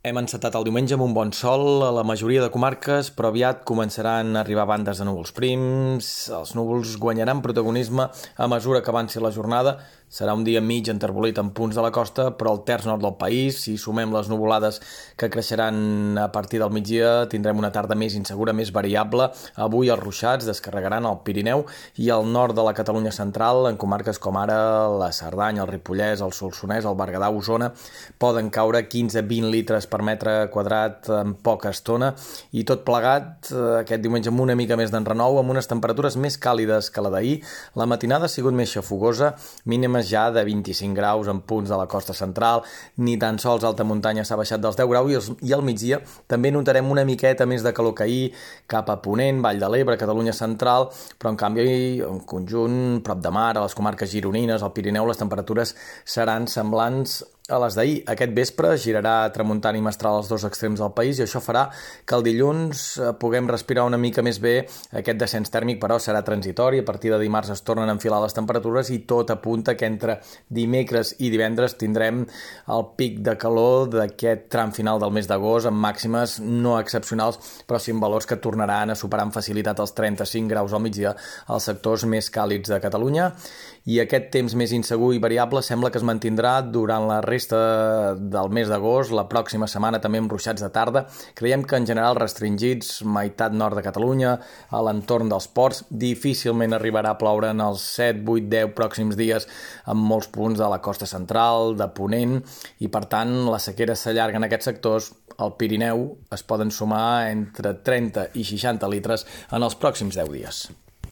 Hem encetat el diumenge amb un bon sol a la majoria de comarques, però aviat començaran a arribar bandes de núvols prims. Els núvols guanyaran protagonisme a mesura que avanci la jornada. Serà un dia mig enterbolit en punts de la costa, però al terç nord del país, si sumem les nuvolades que creixeran a partir del migdia, tindrem una tarda més insegura, més variable. Avui els ruixats descarregaran al Pirineu i al nord de la Catalunya central, en comarques com ara la Cerdanya, el Ripollès, el Solsonès, el Berguedà, Osona, poden caure 15-20 litres per metre quadrat en poca estona i tot plegat eh, aquest diumenge amb una mica més d'enrenou, amb unes temperatures més càlides que la d'ahir. La matinada ha sigut més xafogosa, mínimes ja de 25 graus en punts de la costa central, ni tan sols alta muntanya s'ha baixat dels 10 graus i, al migdia també notarem una miqueta més de calor que ahir cap a Ponent, Vall de l'Ebre, Catalunya central, però en canvi en conjunt, prop de mar, a les comarques gironines, al Pirineu, les temperatures seran semblants a les d'ahir. Aquest vespre girarà tramuntant i mestral als dos extrems del país i això farà que el dilluns eh, puguem respirar una mica més bé. Aquest descens tèrmic, però, serà transitori. A partir de dimarts es tornen a enfilar les temperatures i tot apunta que entre dimecres i divendres tindrem el pic de calor d'aquest tram final del mes d'agost amb màximes no excepcionals, però sí amb valors que tornaran a superar amb facilitat els 35 graus al migdia als sectors més càlids de Catalunya i aquest temps més insegur i variable sembla que es mantindrà durant la resta resta del mes d'agost, la pròxima setmana també amb ruixats de tarda. Creiem que en general restringits, meitat nord de Catalunya, a l'entorn dels ports, difícilment arribarà a ploure en els 7, 8, 10 pròxims dies en molts punts de la costa central, de Ponent, i per tant la sequera s'allarga en aquests sectors. Al Pirineu es poden sumar entre 30 i 60 litres en els pròxims 10 dies.